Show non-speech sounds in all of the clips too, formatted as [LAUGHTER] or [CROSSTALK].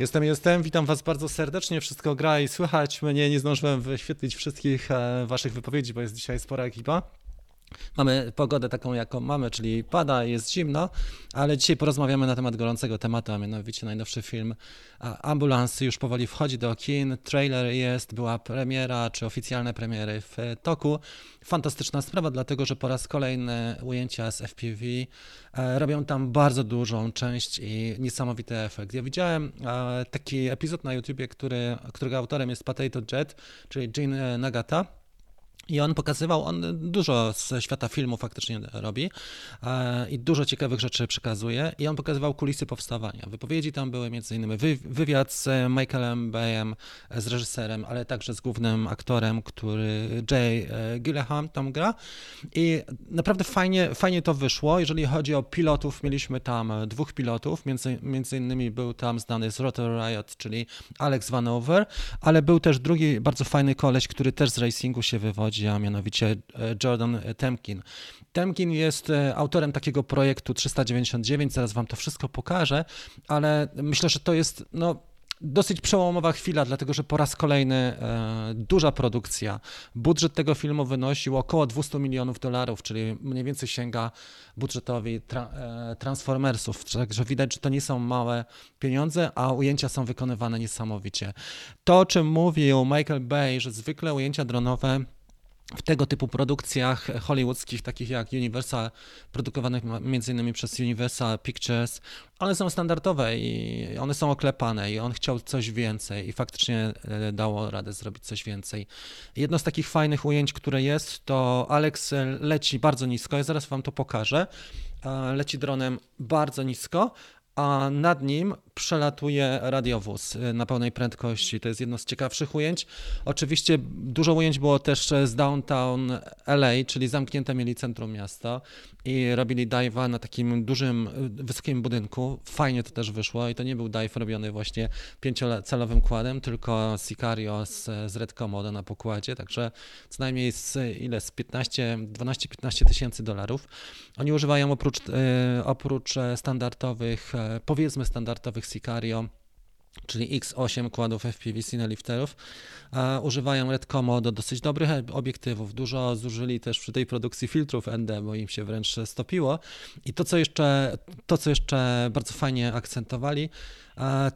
Jestem, jestem. Witam Was bardzo serdecznie. Wszystko gra i słychać mnie. Nie zdążyłem wyświetlić wszystkich e, Waszych wypowiedzi, bo jest dzisiaj spora ekipa. Mamy pogodę taką, jaką mamy, czyli pada, jest zimno, ale dzisiaj porozmawiamy na temat gorącego tematu, a mianowicie najnowszy film Ambulans już powoli wchodzi do kin, trailer jest, była premiera, czy oficjalne premiery w toku. Fantastyczna sprawa, dlatego że po raz kolejny ujęcia z FPV e, robią tam bardzo dużą część i niesamowity efekt. Ja widziałem e, taki epizod na YouTubie, który, którego autorem jest Potato Jet, czyli Gene Nagata i on pokazywał, on dużo ze świata filmu faktycznie robi e, i dużo ciekawych rzeczy przekazuje. I on pokazywał kulisy powstawania. Wypowiedzi tam były między innymi wy, wywiad z Michaelem Bayem, z reżyserem, ale także z głównym aktorem, który Jay e, Gilleham tam gra. I naprawdę fajnie, fajnie to wyszło. Jeżeli chodzi o pilotów, mieliśmy tam dwóch pilotów, między, między innymi był tam znany z Rotor Riot, czyli Alex Vanover, ale był też drugi bardzo fajny koleś, który też z racingu się wywodzi a mianowicie e, Jordan Temkin. Temkin jest e, autorem takiego projektu 399, zaraz wam to wszystko pokażę, ale myślę, że to jest no, dosyć przełomowa chwila, dlatego że po raz kolejny e, duża produkcja. Budżet tego filmu wynosił około 200 milionów dolarów, czyli mniej więcej sięga budżetowi tra, e, Transformersów. Także widać, że to nie są małe pieniądze, a ujęcia są wykonywane niesamowicie. To, o czym mówił Michael Bay, że zwykle ujęcia dronowe w tego typu produkcjach hollywoodzkich, takich jak Universal, produkowanych innymi przez Universal Pictures, one są standardowe i one są oklepane i on chciał coś więcej i faktycznie e, dało radę zrobić coś więcej. Jedno z takich fajnych ujęć, które jest, to Alex leci bardzo nisko, ja zaraz wam to pokażę. E, leci dronem bardzo nisko, a nad nim przelatuje radiowóz y, na pełnej prędkości. To jest jedno z ciekawszych ujęć. Oczywiście dużo ujęć było też z downtown LA, czyli zamknięte mieli centrum miasta i robili dive'a na takim dużym, y, wysokim budynku. Fajnie to też wyszło i to nie był dive robiony właśnie pięciocalowym kładem, tylko Sicario z, z Red na pokładzie, także co najmniej z ile, z 15, 12-15 tysięcy dolarów. Oni używają oprócz, y, oprócz standardowych, powiedzmy standardowych Sicario, czyli X8 kładów FPV Cinelifterów, używają Redcomo do dosyć dobrych obiektywów. Dużo zużyli też przy tej produkcji filtrów ND, bo im się wręcz stopiło. I to, co jeszcze, to, co jeszcze bardzo fajnie akcentowali,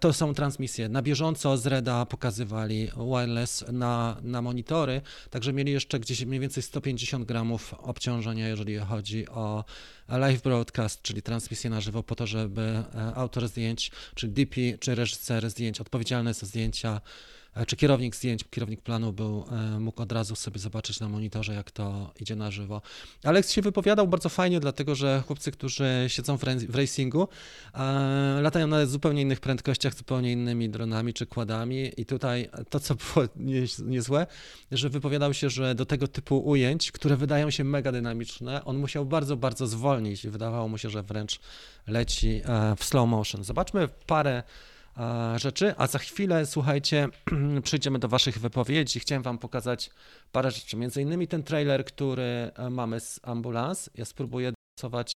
to są transmisje. Na bieżąco z Reda pokazywali wireless na, na monitory, także mieli jeszcze gdzieś mniej więcej 150 gramów obciążenia, jeżeli chodzi o live broadcast, czyli transmisję na żywo, po to, żeby e, autor zdjęć, czy DP, czy reżyser zdjęć odpowiedzialny za zdjęcia E, czy kierownik zdjęć, kierownik planu był, e, mógł od razu sobie zobaczyć na monitorze, jak to idzie na żywo. Alex się wypowiadał bardzo fajnie, dlatego że chłopcy, którzy siedzą w racingu, e, latają na zupełnie innych prędkościach, zupełnie innymi dronami czy kładami i tutaj to, co było [LAUGHS] niezłe, że wypowiadał się, że do tego typu ujęć, które wydają się mega dynamiczne, on musiał bardzo, bardzo zwolnić i wydawało mu się, że wręcz leci w slow motion. Zobaczmy parę rzeczy, a za chwilę, słuchajcie, [CLEARS THROAT] przejdziemy do Waszych wypowiedzi. Chciałem Wam pokazać parę rzeczy, między innymi ten trailer, który e, mamy z ambulans. Ja spróbuję dostosować.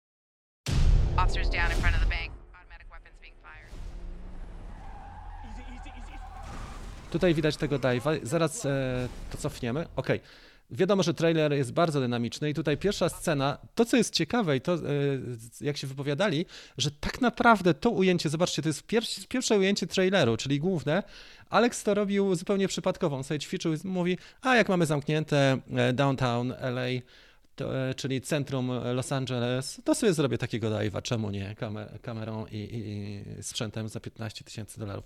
Tutaj widać tego dive'a. Zaraz e, to cofniemy. Ok. Wiadomo, że trailer jest bardzo dynamiczny i tutaj pierwsza scena, to co jest ciekawe i to e, jak się wypowiadali, że tak naprawdę to ujęcie, zobaczcie, to jest pierwsze ujęcie traileru, czyli główne. Alex to robił zupełnie przypadkowo, on sobie ćwiczył i mówi, a jak mamy zamknięte e, downtown LA, to, e, czyli centrum Los Angeles, to sobie zrobię takiego dive'a, czemu nie, Kamer kamerą i, i, i sprzętem za 15 tysięcy dolarów.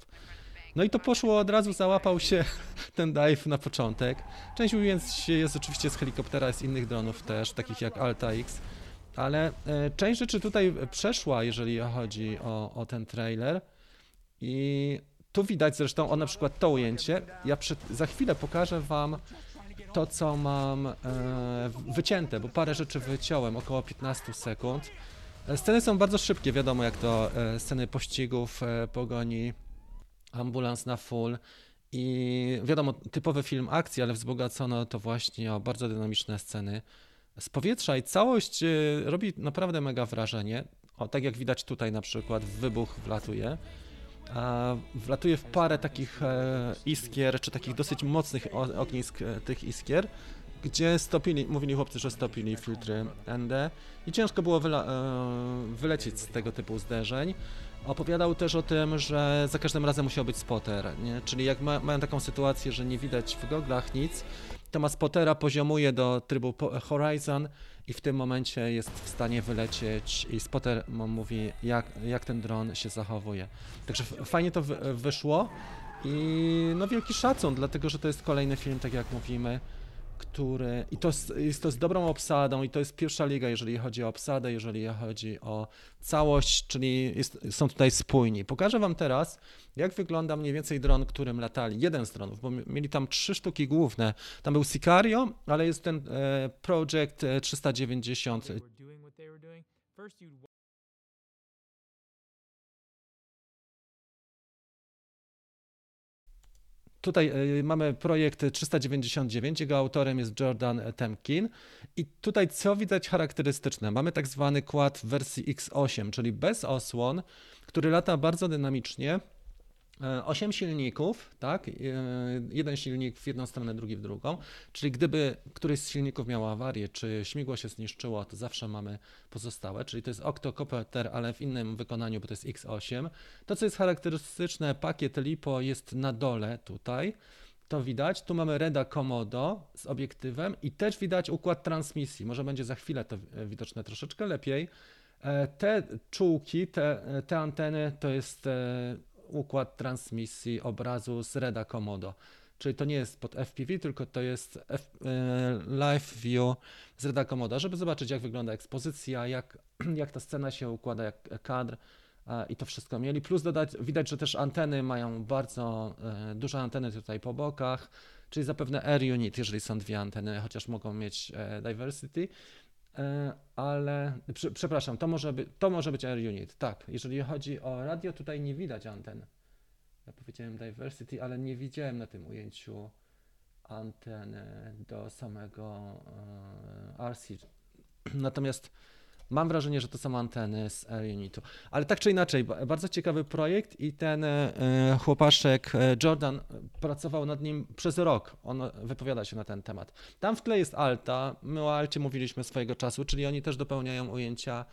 No i to poszło od razu, załapał się [LAUGHS] ten dive na początek. Część ujęć jest oczywiście z helikoptera, z innych dronów też, takich jak Alta X, ale e, część rzeczy tutaj przeszła, jeżeli chodzi o, o ten trailer. I tu widać zresztą, o na przykład to ujęcie. Ja za chwilę pokażę Wam to, co mam e, wycięte, bo parę rzeczy wyciąłem, około 15 sekund. E, sceny są bardzo szybkie, wiadomo jak to e, sceny pościgów, e, pogoni, ambulans na full. I wiadomo, typowy film akcji, ale wzbogacono to właśnie o bardzo dynamiczne sceny z powietrza i całość y, robi naprawdę mega wrażenie. O, tak jak widać tutaj na przykład wybuch wlatuje. a wlatuje w parę takich e, iskier, czy takich dosyć mocnych ognisk e, tych iskier, gdzie stopili, mówili chłopcy, że stopili filtry ND i ciężko było e, wylecieć z tego typu zderzeń. Opowiadał też o tym, że za każdym razem musiał być spotter, nie? czyli jak ma, mają taką sytuację, że nie widać w goglach nic, to ma spottera poziomuje do trybu Horizon i w tym momencie jest w stanie wylecieć i spotter mówi, jak, jak ten dron się zachowuje. Także fajnie to wy, wyszło i no wielki szacun, dlatego że to jest kolejny film, tak jak mówimy, który i to z, jest to z dobrą obsadą i to jest pierwsza liga, jeżeli chodzi o obsadę, jeżeli chodzi o całość, czyli jest, są tutaj spójni. Pokażę wam teraz, jak wygląda mniej więcej dron, którym latali. Jeden z dronów, bo mi- mieli tam trzy sztuki główne. Tam był Sicario, ale jest ten e, Project e, 390. Tutaj e, mamy projekt 399, jego autorem jest Jordan Temkin i tutaj co widać charakterystyczne? Mamy tak zwany quad w wersji X8, czyli bez osłon, który lata bardzo dynamicznie. E, Osiem silników, tak? E, Jeden silnik w jedną stronę, drugi w drugą. Czyli gdyby któryś z silników miał awarię, czy śmigło się zniszczyło, to zawsze mamy pozostałe. Czyli to jest octocopter, ale w innym wykonaniu, bo to jest X8. To, co jest charakterystyczne, pakiet LiPo jest na dole tutaj. To widać. Tu mamy Reda Komodo z obiektywem i też widać układ transmisji. Może będzie za chwilę to e, widoczne troszeczkę lepiej. E, Te czułki, te, te anteny to jest e, układ transmisji obrazu z Reda Komodo. Czyli to nie jest pod FPV, tylko to jest F, e, live view z Reda Komodo, żeby zobaczyć jak wygląda ekspozycja, jak, [CLEARS THROAT] jak ta scena się układa, jak kadr i to wszystko mieli. Plus dodać, widać, że też anteny mają bardzo e, duże anteny tutaj po bokach, czyli zapewne air unit, jeżeli są dwie anteny, chociaż mogą mieć e, diversity. E, Ale, prze- przepraszam, to może, by, to może być air unit, tak. Jeżeli chodzi o radio, tutaj nie widać anten. Ja powiedziałem diversity, ale nie widziałem na tym ujęciu anteny do samego e, RC. Natomiast mam wrażenie, że to są anteny z unitu. Ale tak czy inaczej, ba- bardzo ciekawy projekt i ten e, chłopaszek e, Jordan e, pracował nad nim przez rok. On wypowiada się na ten temat. Tam w tle jest Alta. My o Alcie mówiliśmy swojego czasu, czyli oni też dopełniają ujęcia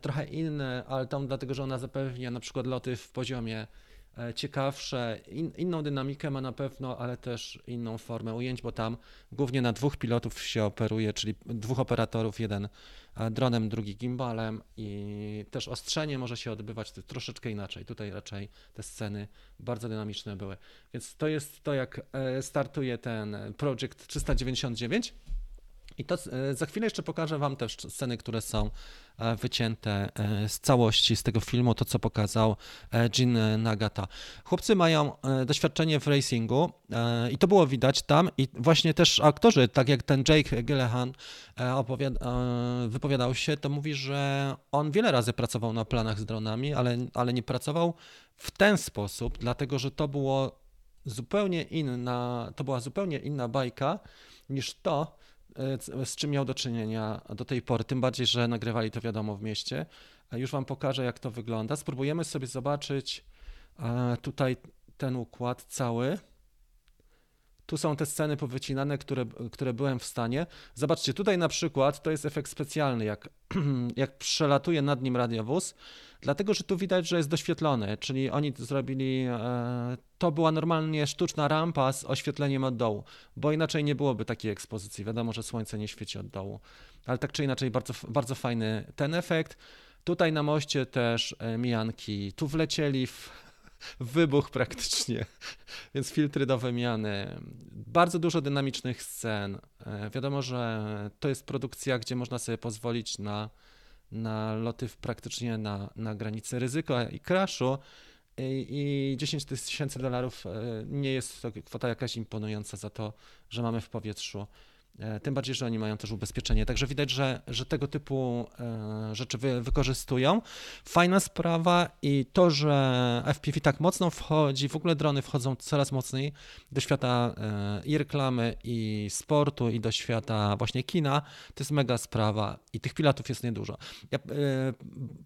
trochę inne Altą, dlatego że ona zapewnia na przykład loty w poziomie ciekawsze, in, inną dynamikę ma na pewno, ale też inną formę ujęć, bo tam głównie na dwóch pilotów się operuje, czyli dwóch operatorów, jeden e, dronem, drugi gimbalem i też ostrzenie może się odbywać troszeczkę inaczej. Tutaj raczej te sceny bardzo dynamiczne były. Więc to jest to, jak e, startuje ten Project 399. I to e, za chwilę jeszcze pokażę Wam też sceny, które są e, wycięte e, z całości z tego filmu, to co pokazał Jin Nagata. Chłopcy mają doświadczenie w racingu i to było widać tam i właśnie też aktorzy, tak jak ten Jake e, wypowiadał się, to mówi, że on wiele razy pracował na planach z dronami, ale, ale nie pracował w ten sposób, dlatego że to było zupełnie inna, to była zupełnie inna bajka niż to, z czym miał do czynienia do tej pory. Tym bardziej, że nagrywali to wiadomo w mieście. A Już Wam pokażę, jak to wygląda. Spróbujemy sobie zobaczyć e, tutaj ten układ cały. Tu są te sceny powycinane, które, które byłem w stanie. Zobaczcie, tutaj na przykład to jest efekt specjalny, jak, [CLEARS THROAT] jak przelatuje nad nim radiowóz, dlatego że tu widać, że jest doświetlony, czyli oni zrobili, e, to była normalnie sztuczna rampa z oświetleniem od dołu, bo inaczej nie byłoby takiej ekspozycji. Wiadomo, że słońce nie świeci od dołu, ale tak czy inaczej bardzo, bardzo fajny ten efekt. Tutaj na moście też e, mijanki, tu wlecieli w wybuch praktycznie, więc filtry do wymiany. Bardzo dużo dynamicznych scen. E, Wiadomo, że to jest produkcja, gdzie można sobie pozwolić na, na loty praktycznie na, na granicy ryzyka i crashu. I, I 10 tysięcy dolarów e, nie jest to kwota jakaś imponująca za to, że mamy w powietrzu Tym bardziej, że oni mają też ubezpieczenie. Także widać, że, że tego typu e, rzeczy wy, wykorzystują. Fajna sprawa i to, że FPV tak mocno wchodzi, w ogóle drony wchodzą coraz mocniej do świata e, i reklamy, i sportu, i do świata właśnie kina, to jest mega sprawa i tych pilotów jest niedużo. Ja e,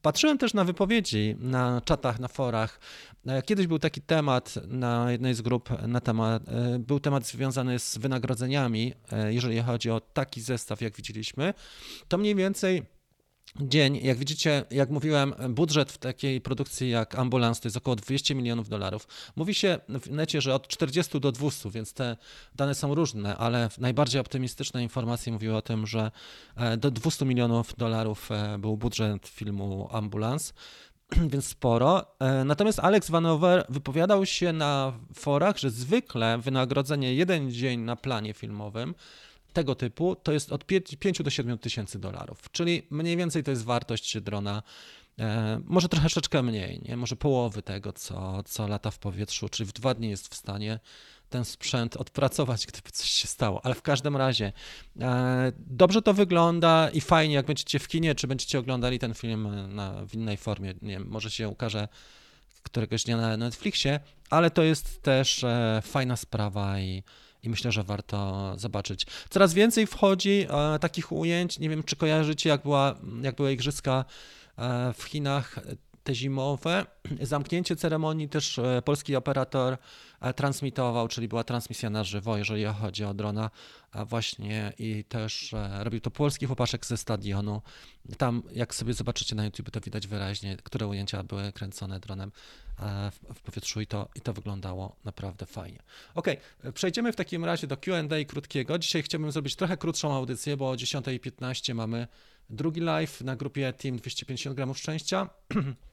patrzyłem też na wypowiedzi na czatach, na forach. E, Kiedyś był taki temat na jednej z grup, na temat, e, był temat związany z wynagrodzeniami, e, chodzi o taki zestaw, jak widzieliśmy, to mniej więcej dzień, jak widzicie, jak mówiłem, budżet w takiej produkcji jak Ambulance to jest około 200 milionów dolarów. Mówi się w necie, że od 40 do 200, więc te dane są różne, ale najbardziej optymistyczne informacje mówiły o tym, że e, do 200 milionów dolarów e, był budżet filmu Ambulance [CLEARS THROAT] więc sporo. E, Natomiast Alex Vanover wypowiadał się na forach, że zwykle wynagrodzenie jeden dzień na planie filmowym tego typu to jest od 5 do 7 tysięcy dolarów, czyli mniej więcej to jest wartość drona. E, może troszeczkę mniej, nie? może połowy tego, co, co lata w powietrzu, czyli w dwa dni jest w stanie ten sprzęt odpracować, gdyby coś się stało. Ale w każdym razie e, dobrze to wygląda i fajnie, jak będziecie w kinie, czy będziecie oglądali ten film na, w innej formie. Nie wiem, może się ukaże któregoś dnia na Netflixie, ale to jest też e, fajna sprawa i, i myślę, że warto zobaczyć. Coraz więcej wchodzi e, takich ujęć. Nie wiem, czy kojarzycie, jak, była, jak były igrzyska e, w Chinach te zimowe. [CLEARS THROAT] Zamknięcie ceremonii też e, polski operator e, transmitował, czyli była transmisja na żywo, jeżeli chodzi o drona, właśnie i też e, robił to polski chłopaszek ze stadionu. Tam, jak sobie zobaczycie na YouTube, to widać wyraźnie, które ujęcia były kręcone dronem w, w powietrzu i to, i to wyglądało naprawdę fajnie. Ok, przejdziemy w takim razie do Q&A krótkiego. Dzisiaj chciałbym zrobić trochę krótszą audycję, bo o 10.15 mamy drugi live na grupie Team 250 gramów szczęścia. [CLEARS THROAT]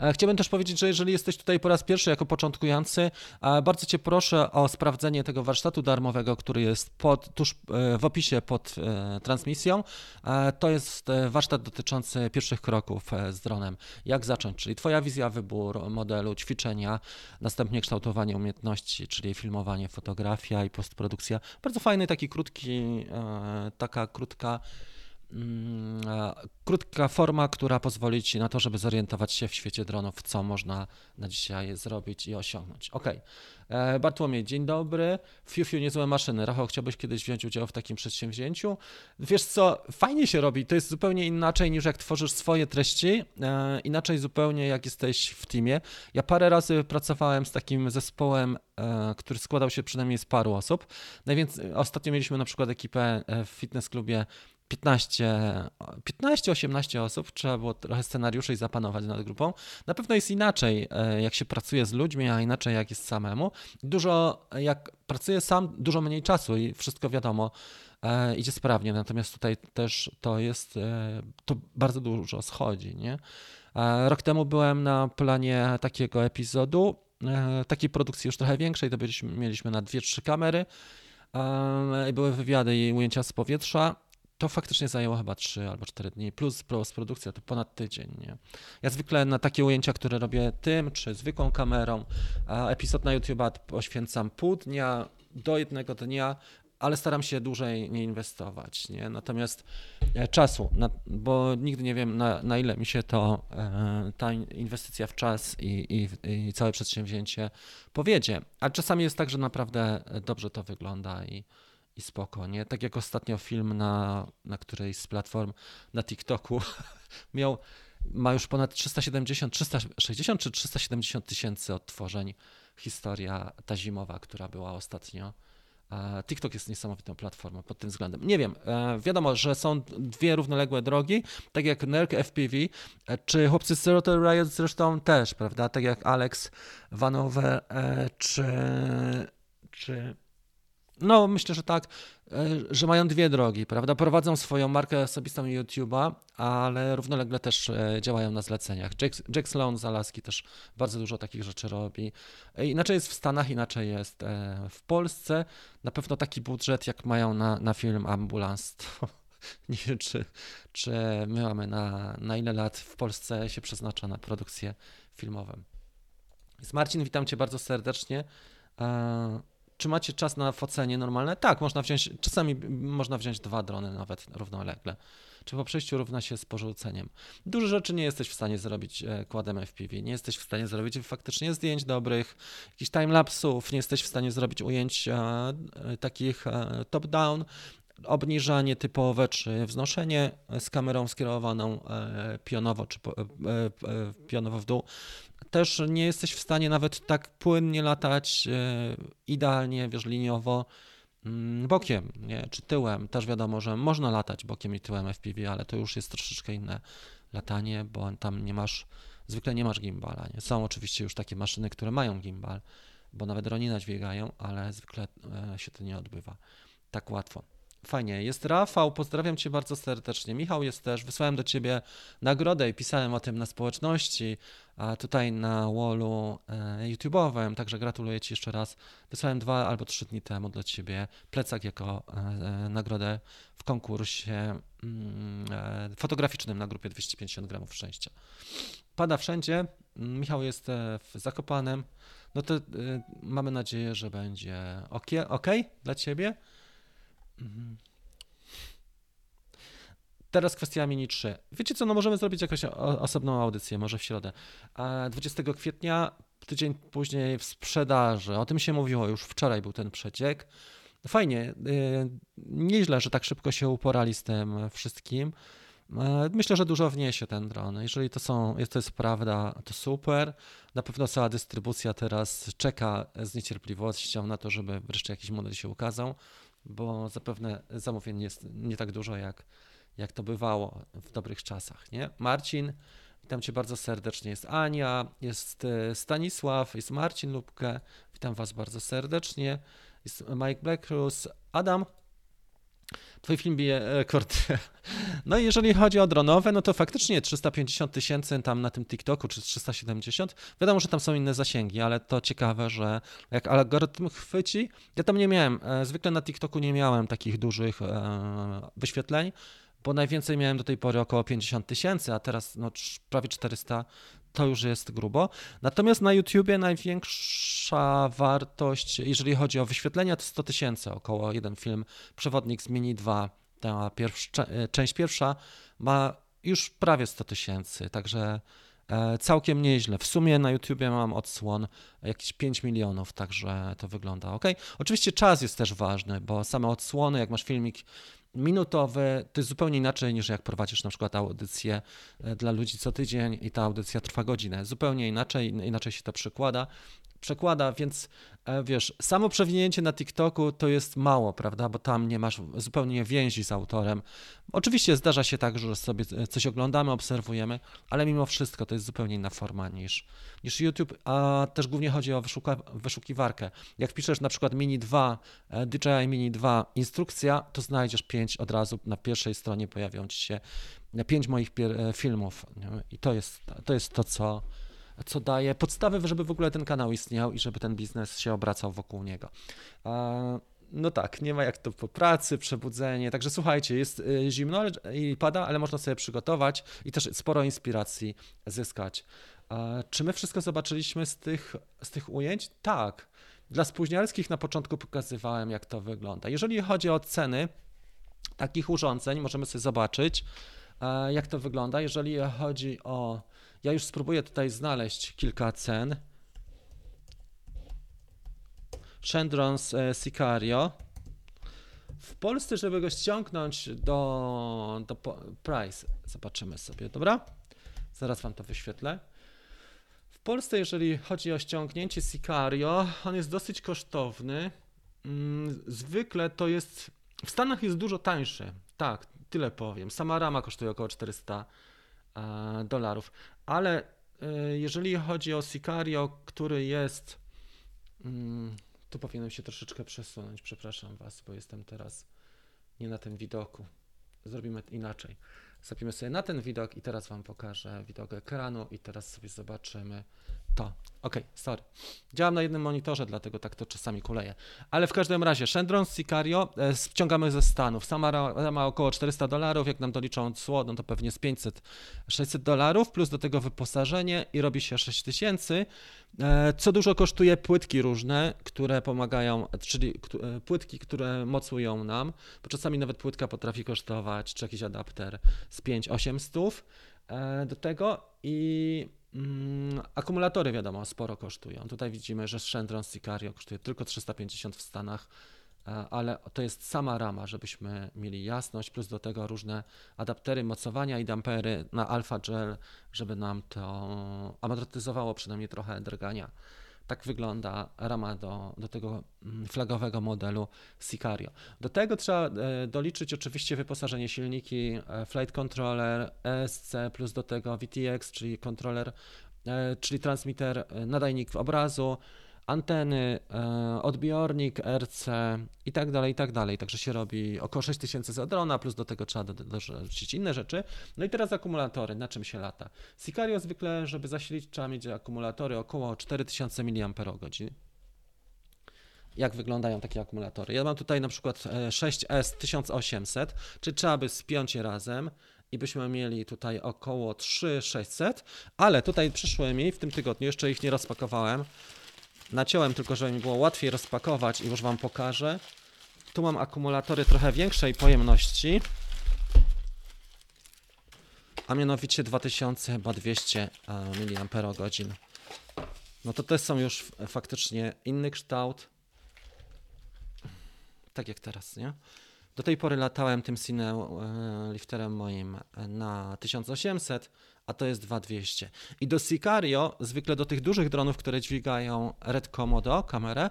E, Chciałbym też powiedzieć, że jeżeli jesteś tutaj po raz pierwszy jako początkujący, e, bardzo Cię proszę o sprawdzenie tego warsztatu darmowego, który jest pod, tuż e, w opisie pod transmisją. To jest warsztat dotyczący pierwszych kroków z dronem. Jak zacząć, czyli Twoja wizja, wybór modelu, ćwiczenia, następnie kształtowanie umiejętności, czyli filmowanie, fotografia i postprodukcja. Bardzo fajny, taki krótki, taka krótka krótka forma, która pozwoli Ci na to, żeby zorientować się w świecie dronów, co można na dzisiaj zrobić i osiągnąć. Ok. Bartłomiej, dzień dobry. Fiu, fiu, niezłe maszyny. Rafał, chciałbyś kiedyś wziąć udział w takim przedsięwzięciu? Wiesz co, fajnie się robi. To jest zupełnie inaczej niż jak tworzysz swoje treści, e, inaczej zupełnie jak jesteś w teamie. Ja parę razy pracowałem z takim zespołem, e, który składał się przynajmniej z paru osób. Najwięcej, ostatnio mieliśmy na przykład ekipę e, w fitness klubie 15, 15-18 osób, trzeba było trochę scenariuszy i zapanować nad grupą. Na pewno jest inaczej, e, jak się pracuje z ludźmi, a inaczej jak jest samemu. Dużo, jak pracuję sam, dużo mniej czasu i wszystko wiadomo, e, idzie sprawnie, natomiast tutaj też to jest, e, to bardzo dużo schodzi, nie? Rok temu byłem na planie takiego epizodu, takiej produkcji już trochę większej, to byliśmy, mieliśmy na 2-3 kamery, były wywiady i ujęcia z powietrza to faktycznie zajęło chyba 3 albo 4 dni, plus postprodukcja to ponad tydzień. Nie? Ja zwykle na takie ujęcia, które robię tym, czy zwykłą kamerą, epizod na YouTube poświęcam pół dnia do jednego dnia, ale staram się dłużej nie inwestować. Nie? Natomiast e, czasu, na, bo nigdy nie wiem, na, na ile mi się to, e, ta inwestycja w czas i, i, i całe przedsięwzięcie powiedzie. A czasami jest tak, że naprawdę dobrze to wygląda i, i spoko, nie? Tak jak ostatnio film na, na którejś z platform na TikToku [LAUGHS] miał, ma już ponad 370, 360 czy 370 tysięcy odtworzeń. Historia ta zimowa, która była ostatnio. E, TikTok jest niesamowitą platformą pod tym względem. Nie wiem, e, wiadomo, że są dwie równoległe drogi, tak jak NERC FPV, e, czy chłopcy z Zero to Riot zresztą też, prawda? Tak jak Alex Vanover, czy, czy no, myślę, że tak, e, że mają dwie drogi, prawda? Prowadzą swoją markę osobistą YouTube'a, ale równolegle też e, działają na zleceniach. Jack, Jack Sloan z Alaski też bardzo dużo takich rzeczy robi. E, Inaczej jest w Stanach, inaczej jest w Polsce. Na pewno taki budżet, jak mają na, na film Ambulance, to [LAUGHS] nie wiem, czy, czy my mamy na, na ile lat w Polsce się przeznacza na produkcje filmowe. Więc Marcin, witam Cię bardzo serdecznie. Czy macie czas na focenie normalne? Tak, można wziąć, czasami można wziąć dwa drony nawet równolegle. Czy po przejściu równa się z porzuceniem. Dużo rzeczy nie jesteś w stanie zrobić e, kładem FPV. Nie jesteś w stanie zrobić faktycznie zdjęć dobrych, jakichś timelapsów, nie jesteś w stanie zrobić ujęć e, e, takich top-down, obniżanie typowe, czy wznoszenie z kamerą skierowaną pionowo, czy pionowo w dół. Też nie jesteś w stanie nawet tak płynnie latać, e, idealnie, wiesz, liniowo, mm, bokiem, nie? czy tyłem. Też wiadomo, że można latać bokiem i tyłem FPV, ale to już jest troszeczkę inne latanie, bo tam nie masz, zwykle nie masz gimbala. Nie? Są oczywiście już takie maszyny, które mają gimbal, bo nawet droni dźwigają, ale zwykle e, się to nie odbywa tak łatwo. Fajnie. Jest Rafał, pozdrawiam Cię bardzo serdecznie. Michał jest też. Wysłałem do Ciebie nagrodę i pisałem o tym na społeczności, a tutaj na wallu e, YouTube'owym, także gratuluję Ci jeszcze raz. Wysłałem dwa albo trzy dni temu dla Ciebie plecak jako e, e, nagrodę w konkursie mm, fotograficznym na grupie 250 gramów szczęścia. Pada wszędzie. Michał jest w Zakopanem. No to mamy nadzieję, że będzie ok, okay dla Ciebie. Mhm. Teraz kwestia Mini 3. Wiecie co, no możemy zrobić jakąś osobną audycję, może w środę. A 20 kwietnia, tydzień później w sprzedaży. O tym się mówiło, już wczoraj był ten przeciek. Fajnie, yy, nieźle, że tak szybko się uporali z tym wszystkim. E, Myślę, że dużo wniesie ten dron. Jeżeli to, są, jest, to jest prawda, to super. Na pewno cała dystrybucja teraz czeka z niecierpliwością na to, żeby wreszcie jakiś model się ukazał, bo zapewne zamówień jest nie tak dużo, jak, jak to bywało w dobrych czasach. Nie? Marcin, witam Cię bardzo serdecznie. Jest Ania, jest e, Stanisław, jest Marcin Lubkę. Witam Was bardzo serdecznie. Jest Mike Blackrus, Adam. Twój film bije rekord. No i jeżeli chodzi o dronowe, no to faktycznie 350 tysięcy tam na tym TikToku, czy 370. Wiadomo, że tam są inne zasięgi, ale to ciekawe, że jak algorytm chwyci, ja tam nie miałem, e, zwykle na TikToku nie miałem takich dużych e, wyświetleń, bo najwięcej miałem do tej pory około 50 tysięcy, a teraz no, prawie 400 to już jest grubo. Natomiast na YouTubie największa wartość, jeżeli chodzi o wyświetlenia, to 100 tysięcy, około jeden film Przewodnik z Mini 2, ta pierwsza, e, część pierwsza ma już prawie 100 tysięcy, także e, całkiem nieźle. W sumie na YouTubie mam odsłon jakieś 5 milionów, także to wygląda ok. Oczywiście czas jest też ważny, bo same odsłony, jak masz filmik minutowy, to jest zupełnie inaczej niż jak prowadzisz na przykład audycję e, dla ludzi co tydzień i ta audycja trwa godzinę. Zupełnie inaczej, inaczej się to przekłada. Przekłada, więc e, wiesz, samo przewinięcie na TikToku to jest mało, prawda? Bo tam nie masz zupełnie więzi z autorem. Oczywiście zdarza się tak, że sobie coś oglądamy, obserwujemy, ale mimo wszystko to jest zupełnie inna forma niż, niż YouTube, a też głównie chodzi o wyszuka, wyszukiwarkę. Jak wpiszesz na przykład Mini 2, e, DJI Mini 2 instrukcja, to znajdziesz 5 od razu, na pierwszej stronie pojawią ci się 5 moich e, filmów i to jest to, jest to co, co daje podstawy, żeby w ogóle ten kanał istniał i żeby ten biznes się obracał wokół niego. No tak, nie ma jak to po pracy, przebudzenie. Także słuchajcie, jest y, zimno i pada, ale można sobie przygotować i też sporo inspiracji zyskać. Czy my wszystko zobaczyliśmy z tych, z tych ujęć? Tak. Dla spóźnialskich na początku pokazywałem, jak to wygląda. Jeżeli chodzi o ceny takich urządzeń, możemy sobie zobaczyć, jak to wygląda. Jeżeli chodzi o. Ja już spróbuję tutaj znaleźć kilka cen. Chandrons e, Sicario. W Polsce, żeby go ściągnąć do, do Price, zobaczymy sobie, dobra? Zaraz wam to wyświetlę. W Polsce, jeżeli chodzi o ściągnięcie Sicario, on jest dosyć kosztowny. Mm, Zwykle to jest. W Stanach jest dużo tańszy. Tak, tyle powiem. Sama rama kosztuje około 400 e, dolarów. Ale e, jeżeli chodzi o Sicario, który jest. mm, Tu powinienem się troszeczkę przesunąć. Przepraszam Was, bo jestem teraz nie na tym widoku. Zrobimy inaczej. Zrobimy sobie na ten widok i teraz Wam pokażę widok ekranu i teraz sobie zobaczymy To. Okej, sorry. Działam na jednym monitorze, dlatego tak to czasami kuleje. Ale w każdym razie, Shendron Sicario e, ściągamy ze Stanów. Sama rama około 400 dolarów, jak nam doliczą cło, no to pewnie z 500, 600 dolarów, plus do tego wyposażenie i robi się 6000. E, Co dużo kosztuje płytki różne, które pomagają, czyli e, płytki, które mocują nam, bo czasami nawet płytka potrafi kosztować, czy jakiś adapter z 5-8 stów e, do tego i mm, akumulatory wiadomo sporo kosztują. Tutaj widzimy, że Shendron Sicario kosztuje tylko 350 w Stanach, e, ale to jest sama rama, żebyśmy mieli jasność, plus do tego różne adaptery mocowania i dampery na alpha gel, żeby nam to amortyzowało przynajmniej trochę drgania. Tak wygląda rama do, do tego mm, flagowego modelu Sicario. Do tego trzeba e, doliczyć oczywiście wyposażenie silniki, e, flight controller, ESC, plus do tego VTX, czyli kontroler, e, czyli transmitter, nadajnik obrazu, anteny, e, odbiornik, RC i tak dalej, i tak dalej. Także się robi około 6000 za drona, plus do tego trzeba do- dorzucić inne rzeczy. No i teraz akumulatory, na czym się lata? Sicario zwykle, żeby zasilić, trzeba mieć akumulatory około 4000 mAh. Jak wyglądają takie akumulatory? Ja mam tutaj na przykład e, 6S 1800, czyli trzeba by spiąć je razem i byśmy mieli tutaj około 3600, ale tutaj przyszły mi w tym tygodniu, jeszcze ich nie rozpakowałem, naciąłem tylko, żeby mi było łatwiej rozpakować i już Wam pokażę. Tu mam akumulatory trochę większej pojemności, a mianowicie 2000 chyba 200 mAh. No to te są już faktycznie inny kształt. Tak jak teraz, nie? Do tej pory latałem tym Cine e, lifterem moim na 1800, a to jest 2200. I do Sicario, zwykle do tych dużych dronów, które dźwigają Red Komodo kamerę,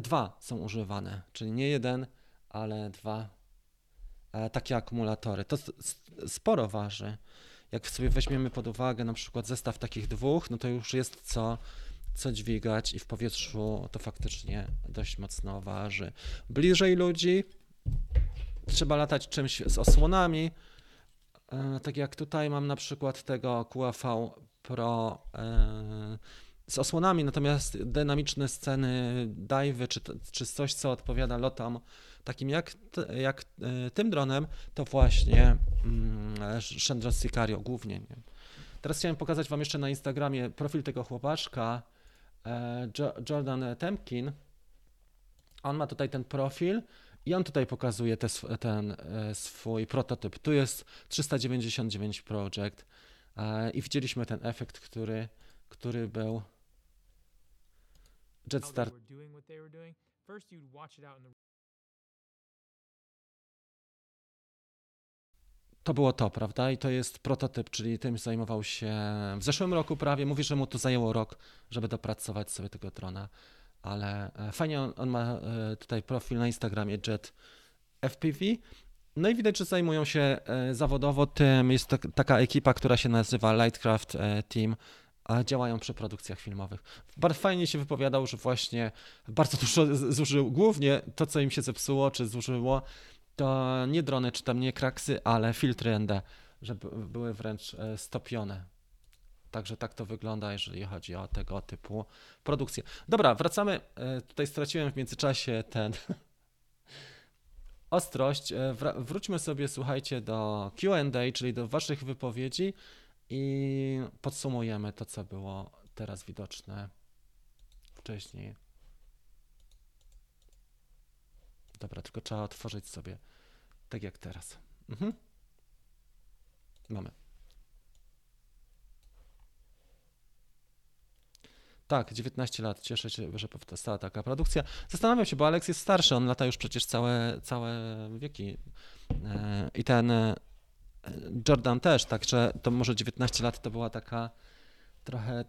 dwa są używane, czyli nie jeden, ale dwa e, takie akumulatory. To sporo waży. Jak sobie weźmiemy pod uwagę na przykład zestaw takich dwóch, no to już jest co, co dźwigać i w powietrzu to faktycznie dość mocno waży. Bliżej ludzi trzeba latać czymś z osłonami. E, Tak jak tutaj mam na przykład tego QAV Pro e, z osłonami, natomiast dynamiczne sceny dive'y czy, czy coś, co odpowiada lotom takim jak, jak e, tym dronem, to właśnie mm, Sicario głównie. Nie? Teraz chciałem pokazać Wam jeszcze na Instagramie profil tego chłopaczka, Jo- Jordan Temkin. On ma tutaj ten profil i on tutaj pokazuje te, ten e, swój prototyp. Tu jest 399 Project e, i widzieliśmy ten efekt, który, który był Jetstar To było to, prawda? I to jest prototyp, czyli tym zajmował się w zeszłym roku prawie. Mówi, że mu to zajęło rok, żeby dopracować sobie tego drona, ale e, fajnie on, on ma e, tutaj profil na Instagramie Jet FPV. No i widać, że zajmują się e, zawodowo tym. Jest to taka ekipa, która się nazywa Lightcraft Team, a działają przy produkcjach filmowych. Bardzo fajnie się wypowiadał, że właśnie bardzo dużo zużył, głównie to, co im się zepsuło, czy zużyło, to nie drony, czy tam nie kraksy, ale filtry ND, że by- były wręcz stopione. Także tak to wygląda, jeżeli chodzi o tego typu produkcję. Dobra, wracamy. E, Tutaj straciłem w międzyczasie ten [LAUGHS] ostrość. E, Wróćmy sobie, słuchajcie, do QA, czyli do Waszych wypowiedzi i podsumujemy to, co było teraz widoczne wcześniej. Dobra, tylko trzeba otworzyć sobie tak jak teraz. Mhm. Mamy. Tak, 19 lat. Cieszę się, że powstała taka produkcja. Zastanawiam się, bo Alex jest starszy, on lata już przecież całe, całe wieki. E, I ten e, Jordan też, także to może 19 lat to była taka trochę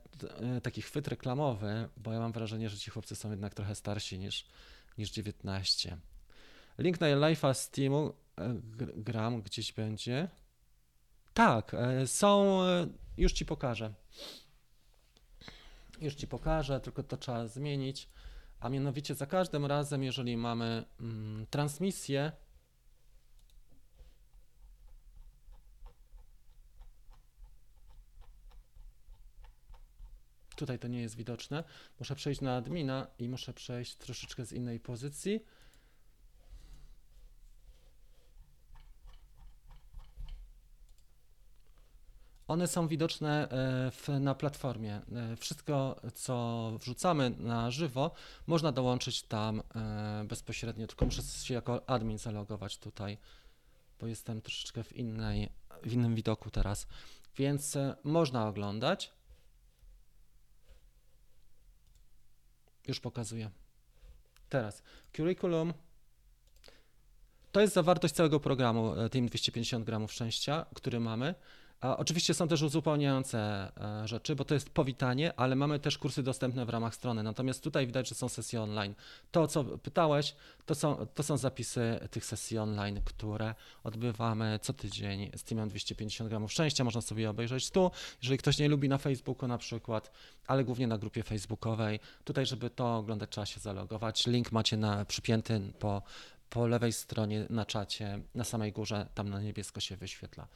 e, taki chwyt reklamowy, bo ja mam wrażenie, że ci chłopcy są jednak trochę starsi niż, niż 19. Link na live'a z gram gdzieś będzie. Tak, są, już ci pokażę. Już ci pokażę, tylko to trzeba zmienić. A mianowicie za każdym razem, jeżeli mamy mm, transmisję, tutaj to nie jest widoczne. Muszę przejść na admina i muszę przejść troszeczkę z innej pozycji. One są widoczne e, w, na platformie. E, Wszystko, co wrzucamy na żywo, można dołączyć tam e, bezpośrednio, tylko muszę się jako admin zalogować tutaj, bo jestem troszeczkę w, innej, w innym widoku teraz. Więc można oglądać. Już pokazuję. Teraz curriculum. To jest zawartość całego programu Team 250 gramów szczęścia, który mamy. Oczywiście są też uzupełniające e, rzeczy, bo to jest powitanie, ale mamy też kursy dostępne w ramach strony. Natomiast tutaj widać, że są sesje online. To, co pytałeś, to są, to są zapisy tych sesji online, które odbywamy co tydzień z Teamem 250 gramów szczęścia. Można sobie obejrzeć tu, jeżeli ktoś nie lubi na Facebooku na przykład, ale głównie na grupie facebookowej. Tutaj, żeby to oglądać, trzeba się zalogować. Link macie na, przypięty po, po lewej stronie na czacie, na samej górze, tam na niebiesko się wyświetla.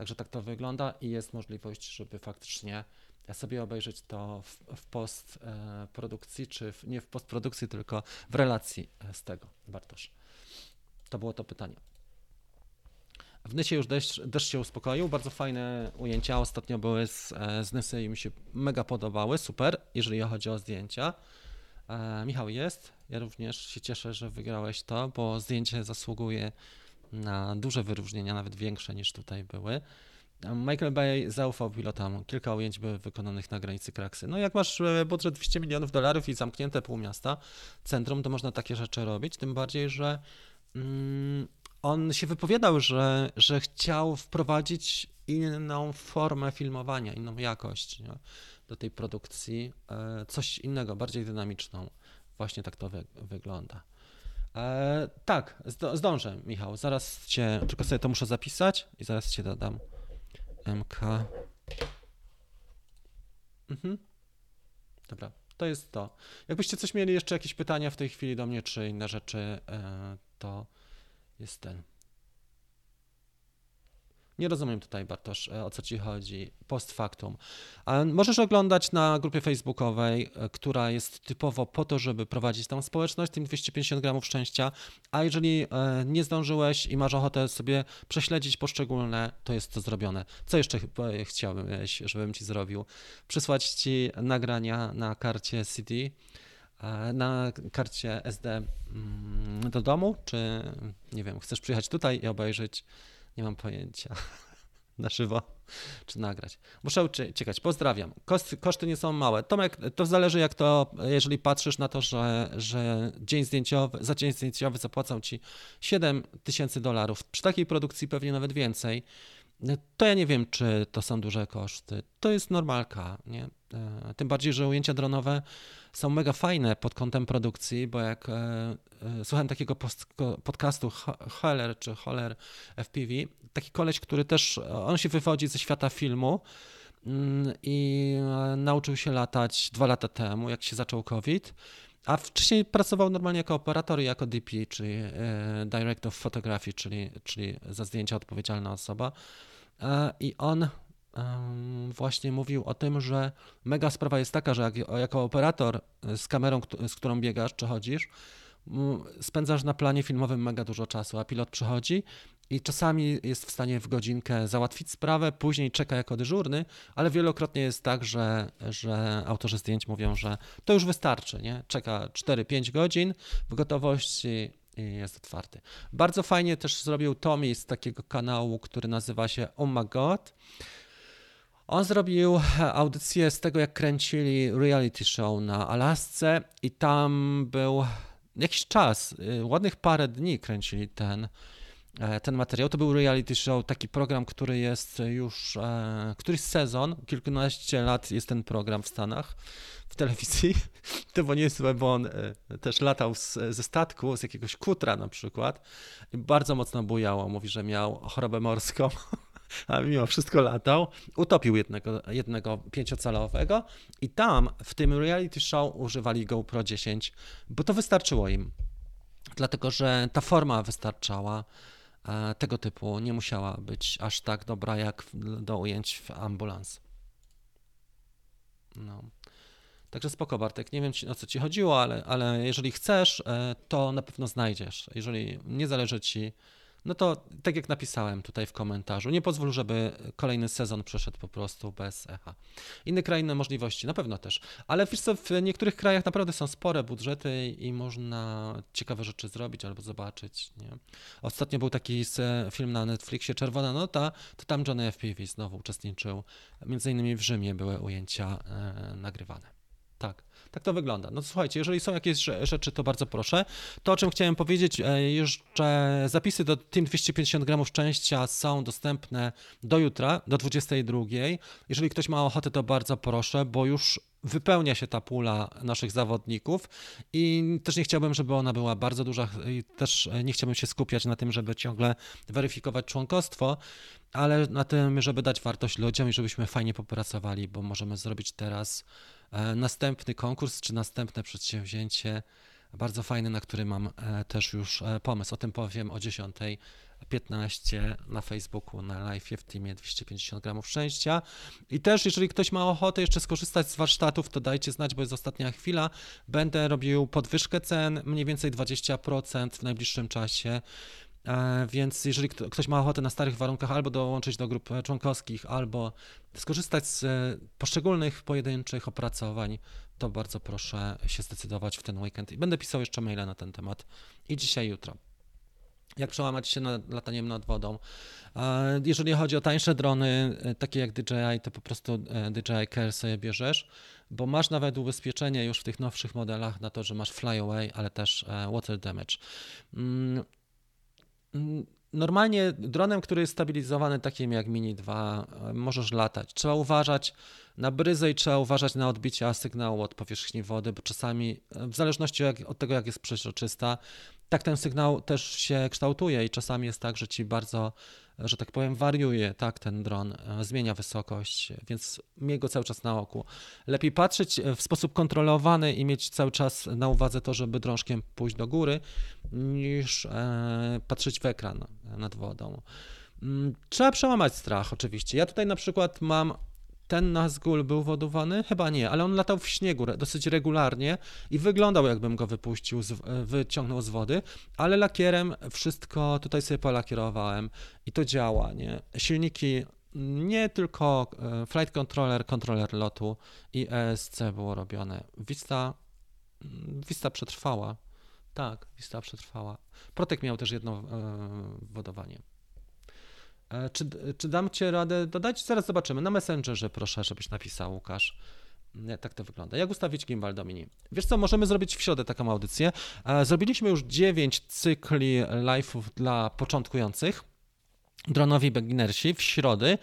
Także tak to wygląda i jest możliwość, żeby faktycznie sobie obejrzeć to w, w postprodukcji, czy w, nie w postprodukcji, tylko w relacji z tego, Bartosz. To było to pytanie. W Nysie już deszcz, deszcz się uspokoił, bardzo fajne ujęcia ostatnio były z, z Nysy i mi się mega podobały, super, jeżeli chodzi o zdjęcia. E, Michał jest, ja również się cieszę, że wygrałeś to, bo zdjęcie zasługuje na duże wyróżnienia, nawet większe niż tutaj były. Michael Bay zaufał pilotom. Kilka ujęć były wykonanych na granicy kraksy. No jak masz e, budżet 200 milionów dolarów i zamknięte pół miasta, centrum, to można takie rzeczy robić, tym bardziej, że mm, on się wypowiadał, że, że chciał wprowadzić inną formę filmowania, inną jakość nie? do tej produkcji, e, coś innego, bardziej dynamiczną. Właśnie tak to wy, wygląda. E, tak, zdo, zdążę, Michał. Zaraz cię, tylko sobie to muszę zapisać i zaraz cię dodam. MK. Mhm. Dobra, to jest to. Jakbyście coś mieli jeszcze jakieś pytania w tej chwili do mnie, czy inne rzeczy, e, to jest ten. Nie rozumiem tutaj, Bartosz, e, o co ci chodzi. Post factum. Możesz oglądać na grupie facebookowej, e, która jest typowo po to, żeby prowadzić tą społeczność, tym 250 gramów szczęścia. A jeżeli e, nie zdążyłeś i masz ochotę sobie prześledzić poszczególne, to jest to zrobione. Co jeszcze ch- chciałbyś, żebym ci zrobił? Przysłać ci nagrania na karcie CD, na karcie SD mm, do domu, czy nie wiem, chcesz przyjechać tutaj i obejrzeć? Nie mam pojęcia. [LAUGHS] Na żywo czy nagrać. Muszę uciekać. Pozdrawiam. Koszty, nie są małe. Tomek, to zależy jak to, jeżeli patrzysz na to, że, że dzień zdjęciowy, za dzień zdjęciowy zapłacą ci 7 tysięcy dolarów. Przy takiej produkcji pewnie nawet więcej. To ja nie wiem, czy to są duże koszty. To jest normalka, nie? E, Tym bardziej, że ujęcia dronowe są mega fajne pod kątem produkcji, bo jak e, e, słuchałem takiego podcastu Heller czy Holler FPV, taki koleś, który też, on się wywodzi ze świata filmu mm, i nauczył się latać dwa lata temu, jak się zaczął COVID, a wcześniej pracował normalnie jako operator i jako DP, czyli Director of Photography, czyli, czyli za zdjęcia odpowiedzialna osoba. I on właśnie mówił o tym, że mega sprawa jest taka, że jak, jako operator z kamerą, z którą biegasz czy chodzisz, spędzasz na planie filmowym mega dużo czasu, a pilot przychodzi i czasami jest w stanie w godzinkę załatwić sprawę, później czeka jako dyżurny, ale wielokrotnie jest tak, że, że autorzy zdjęć mówią, że to już wystarczy, nie? Czeka 4-5 godzin w gotowości jest otwarty. Bardzo fajnie też zrobił Tommy z takiego kanału, który nazywa się Oh My God. On zrobił audycję z tego, jak kręcili reality show na Alasce i tam był jakiś czas, y, ładnych parę dni kręcili ten, e, ten materiał. To był reality show, taki program, który jest już e, któryś sezon, kilkanaście lat jest ten program w Stanach, w telewizji. [LAUGHS] To było niezłe, bo on e, też latał z, ze statku, z jakiegoś kutra na przykład i bardzo mocno bujało. Mówi, że miał chorobę morską. [LAUGHS] A mimo wszystko latał, utopił jednego, jednego pięciocalowego i tam w tym reality show używali GoPro 10, bo to wystarczyło im. Dlatego, że ta forma wystarczała tego typu, nie musiała być aż tak dobra jak do ujęć w ambulans. No. Także spoko Bartek, nie wiem o co ci chodziło, ale, ale jeżeli chcesz, e, to na pewno znajdziesz. Jeżeli nie zależy ci, no to tak jak napisałem tutaj w komentarzu, nie pozwól, żeby kolejny sezon przeszedł po prostu bez echa. Inne kraje, inne możliwości, na pewno też. Ale wiesz co, w niektórych krajach naprawdę są spore budżety i można ciekawe rzeczy zrobić albo zobaczyć. Nie? Ostatnio był taki film na Netflixie, Czerwona Nota, to tam Johnny F. Peavy znowu uczestniczył. Między innymi w Rzymie były ujęcia e, nagrywane. Tak, tak to wygląda. No słuchajcie, jeżeli są jakieś rze- rzeczy, to bardzo proszę. To, o czym chciałem powiedzieć, e, jeszcze zapisy do Team 250 gramów szczęścia są dostępne do jutra, do 22. Jeżeli ktoś ma ochotę, to bardzo proszę, bo już wypełnia się ta pula naszych zawodników i też nie chciałbym, żeby ona była bardzo duża i też e, nie chciałbym się skupiać na tym, żeby ciągle weryfikować członkostwo, ale na tym, żeby dać wartość ludziom i żebyśmy fajnie popracowali, bo możemy zrobić teraz następny konkurs czy następne przedsięwzięcie bardzo fajne, na który mam e, też już e, pomysł. O tym powiem o 10.15 na Facebooku, na live w teamie 250 gramów szczęścia. I też, jeżeli ktoś ma ochotę jeszcze skorzystać z warsztatów, to dajcie znać, bo jest ostatnia chwila. Będę robił podwyżkę cen, mniej więcej 20% w najbliższym czasie. E, Więc jeżeli kto- ktoś ma ochotę na starych warunkach albo dołączyć do grup e, członkowskich, albo skorzystać z e, poszczególnych pojedynczych opracowań, to bardzo proszę się zdecydować w ten weekend. I będę pisał jeszcze maile na ten temat i dzisiaj, jutro. Jak przełamać się nad lataniem nad wodą? Jeżeli chodzi o tańsze drony, takie jak DJI, to po prostu DJI Care sobie bierzesz, bo masz nawet ubezpieczenie już w tych nowszych modelach na to, że masz flyaway, ale też water damage. Normalnie dronem, który jest stabilizowany, takim jak Mini 2, e, możesz latać. Trzeba uważać na bryzę i trzeba uważać na odbicia sygnału od powierzchni wody, bo czasami, e, w zależności od tego, jak jest przeźroczysta, tak ten sygnał też się kształtuje i czasami jest tak, że ci bardzo, że tak powiem, wariuje, tak, ten dron, e, zmienia wysokość, więc miej go cały czas na oku. Lepiej patrzeć e, w sposób kontrolowany i mieć cały czas na uwadze to, żeby drążkiem pójść do góry, niż e, patrzeć w ekran nad wodą. Mm, Trzeba przełamać strach, oczywiście. Ja tutaj na przykład mam. Ten Nazgul był wodowany? Chyba nie, ale on latał w śniegu dosyć regularnie i wyglądał, jakbym go wypuścił, z, e, wyciągnął z wody, ale lakierem wszystko tutaj sobie polakierowałem i to działa, nie? Silniki nie tylko e, flight controller, kontroler lotu i ESC było robione. Vista, mm, Vista przetrwała. Tak, Vista przetrwała. Protek miał też jedno e, wodowanie. E, czy, czy dam Cię radę dodać? Zaraz zobaczymy. Na Messengerze proszę, żebyś napisał, Łukasz. Tak to wygląda. Jak ustawić gimbal Domini? Wiesz co, możemy zrobić w środę taką audycję. E, Zrobiliśmy już 9 cykli live'ów dla początkujących. Dronowi beginnersi w środę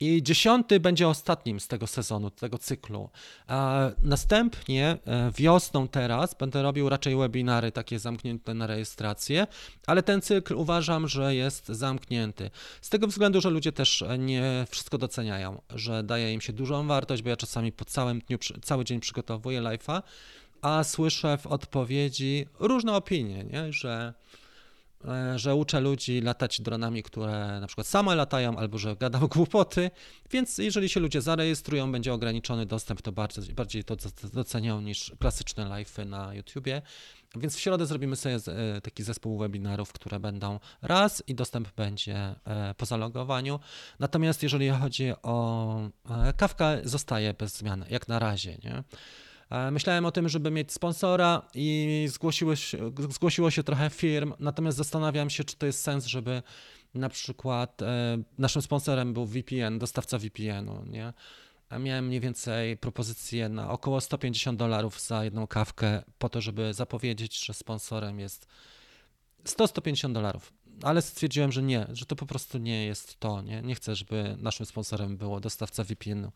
i dziesiąty będzie ostatnim z tego sezonu, tego cyklu. A następnie e, wiosną teraz będę robił raczej webinary takie zamknięte na rejestrację, ale ten cykl uważam, że jest zamknięty. Z tego względu, że ludzie też e, nie wszystko doceniają, że daje im się dużą wartość, bo ja czasami po całym dniu, cały dzień przygotowuję live'a, a słyszę w odpowiedzi różne opinie, nie? że e, że uczę ludzi latać dronami, które na przykład same latają, albo że gadam [LAUGHS] głupoty, więc jeżeli się ludzie zarejestrują, będzie ograniczony dostęp, to bardziej, bardziej to doc- docenią niż klasyczne live'y na YouTubie. Więc w środę zrobimy sobie e, taki zespół webinarów, które będą raz i dostęp będzie e, po zalogowaniu. Natomiast jeżeli chodzi o e, kawka, zostaje bez zmian, jak na razie, nie? E, Myślałem o tym, żeby mieć sponsora i zgłosiło się, zgłosiło się trochę firm, natomiast zastanawiam się, czy to jest sens, żeby na przykład e, naszym sponsorem był VPN, dostawca VPN-u, nie? A miałem mniej więcej propozycję na około 150 dolarów za jedną kawkę po to, żeby zapowiedzieć, że sponsorem jest 100-150 dolarów. Ale stwierdziłem, że nie, że to po prostu nie jest to. Nie, nie chcę, żeby naszym sponsorem było dostawca VPN-u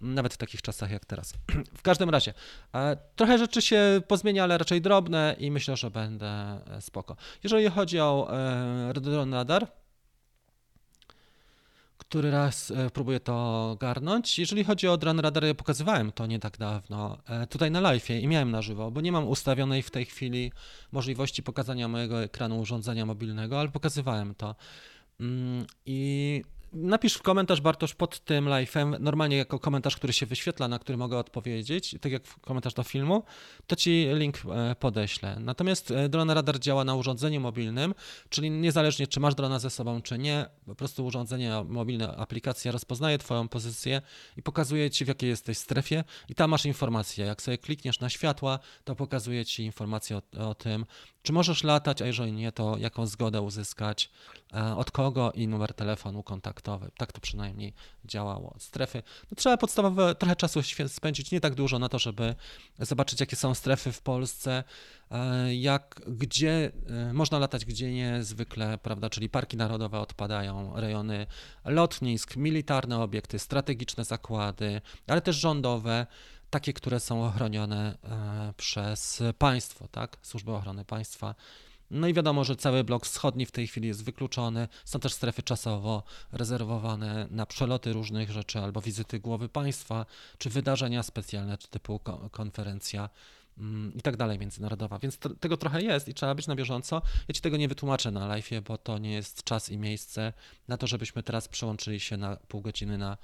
nawet w takich czasach jak teraz. [CLEARS THROAT] W każdym razie, e, trochę rzeczy się pozmienia, ale raczej drobne i myślę, że będę e, spoko. Jeżeli chodzi o e, Redron Radar, który raz próbuję to garnąć. Jeżeli chodzi o Drone Radar, ja pokazywałem to nie tak dawno, tutaj na live i miałem na żywo, bo nie mam ustawionej w tej chwili możliwości pokazania mojego ekranu urządzenia mobilnego, ale pokazywałem to. Mm, I napisz w komentarz Bartosz pod tym live'em, normalnie jako komentarz, który się wyświetla, na który mogę odpowiedzieć, tak jak komentarz do filmu, to ci link e, podeślę. Natomiast e, Drone Radar działa na urządzeniu mobilnym, czyli niezależnie czy masz drona ze sobą, czy nie, po prostu urządzenie mobilne, aplikacja rozpoznaje twoją pozycję i pokazuje ci w jakiej jesteś strefie i tam masz informacje. Jak sobie klikniesz na światła, to pokazuje ci informacje o, o tym, czy możesz latać, a jeżeli nie, to jaką zgodę uzyskać, e, od kogo i numer telefonu kontaktowy. Tak to przynajmniej działało. Strefy. No, trzeba podstawowe trochę czasu spędzić, nie tak dużo na to, żeby zobaczyć, jakie są strefy w Polsce, e, jak, gdzie e, można latać, gdzie nie zwykle, prawda, czyli parki narodowe odpadają, rejony lotnisk, militarne obiekty, strategiczne zakłady, ale też rządowe takie, które są ochronione e, przez państwo, tak? Służby Ochrony Państwa. No i wiadomo, że cały blok wschodni w tej chwili jest wykluczony. Są też strefy czasowo rezerwowane na przeloty różnych rzeczy albo wizyty głowy państwa, czy wydarzenia specjalne, typu ko- konferencja mm, i tak dalej międzynarodowa. Więc to, tego trochę jest i trzeba być na bieżąco. Ja ci tego nie wytłumaczę na live, bo to nie jest czas i miejsce na to, żebyśmy teraz przełączyli się na pół godziny na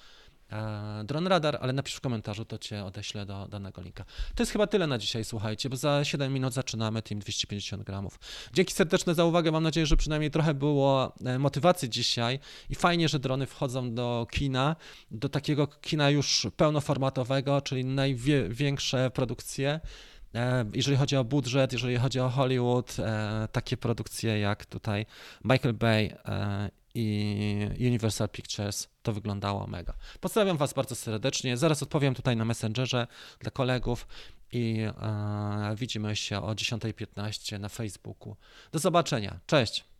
e, Drone Radar, ale napisz w komentarzu, to cię odeślę do danego linka. To jest chyba tyle na dzisiaj, słuchajcie, bo za 7 minut zaczynamy Team 250 gramów. Dzięki serdeczne za uwagę, mam nadzieję, że przynajmniej trochę było e, motywacji dzisiaj i fajnie, że drony wchodzą do kina, do takiego kina już pełnoformatowego, czyli największe produkcje. E, Jeżeli chodzi o budżet, jeżeli chodzi o Hollywood, takie produkcje jak tutaj Michael Bay i Universal Pictures, to wyglądało mega. Pozdrawiam Was bardzo serdecznie. Zaraz odpowiem tutaj na Messengerze dla kolegów i e, widzimy się o 10.15 na Facebooku. Do zobaczenia. Cześć.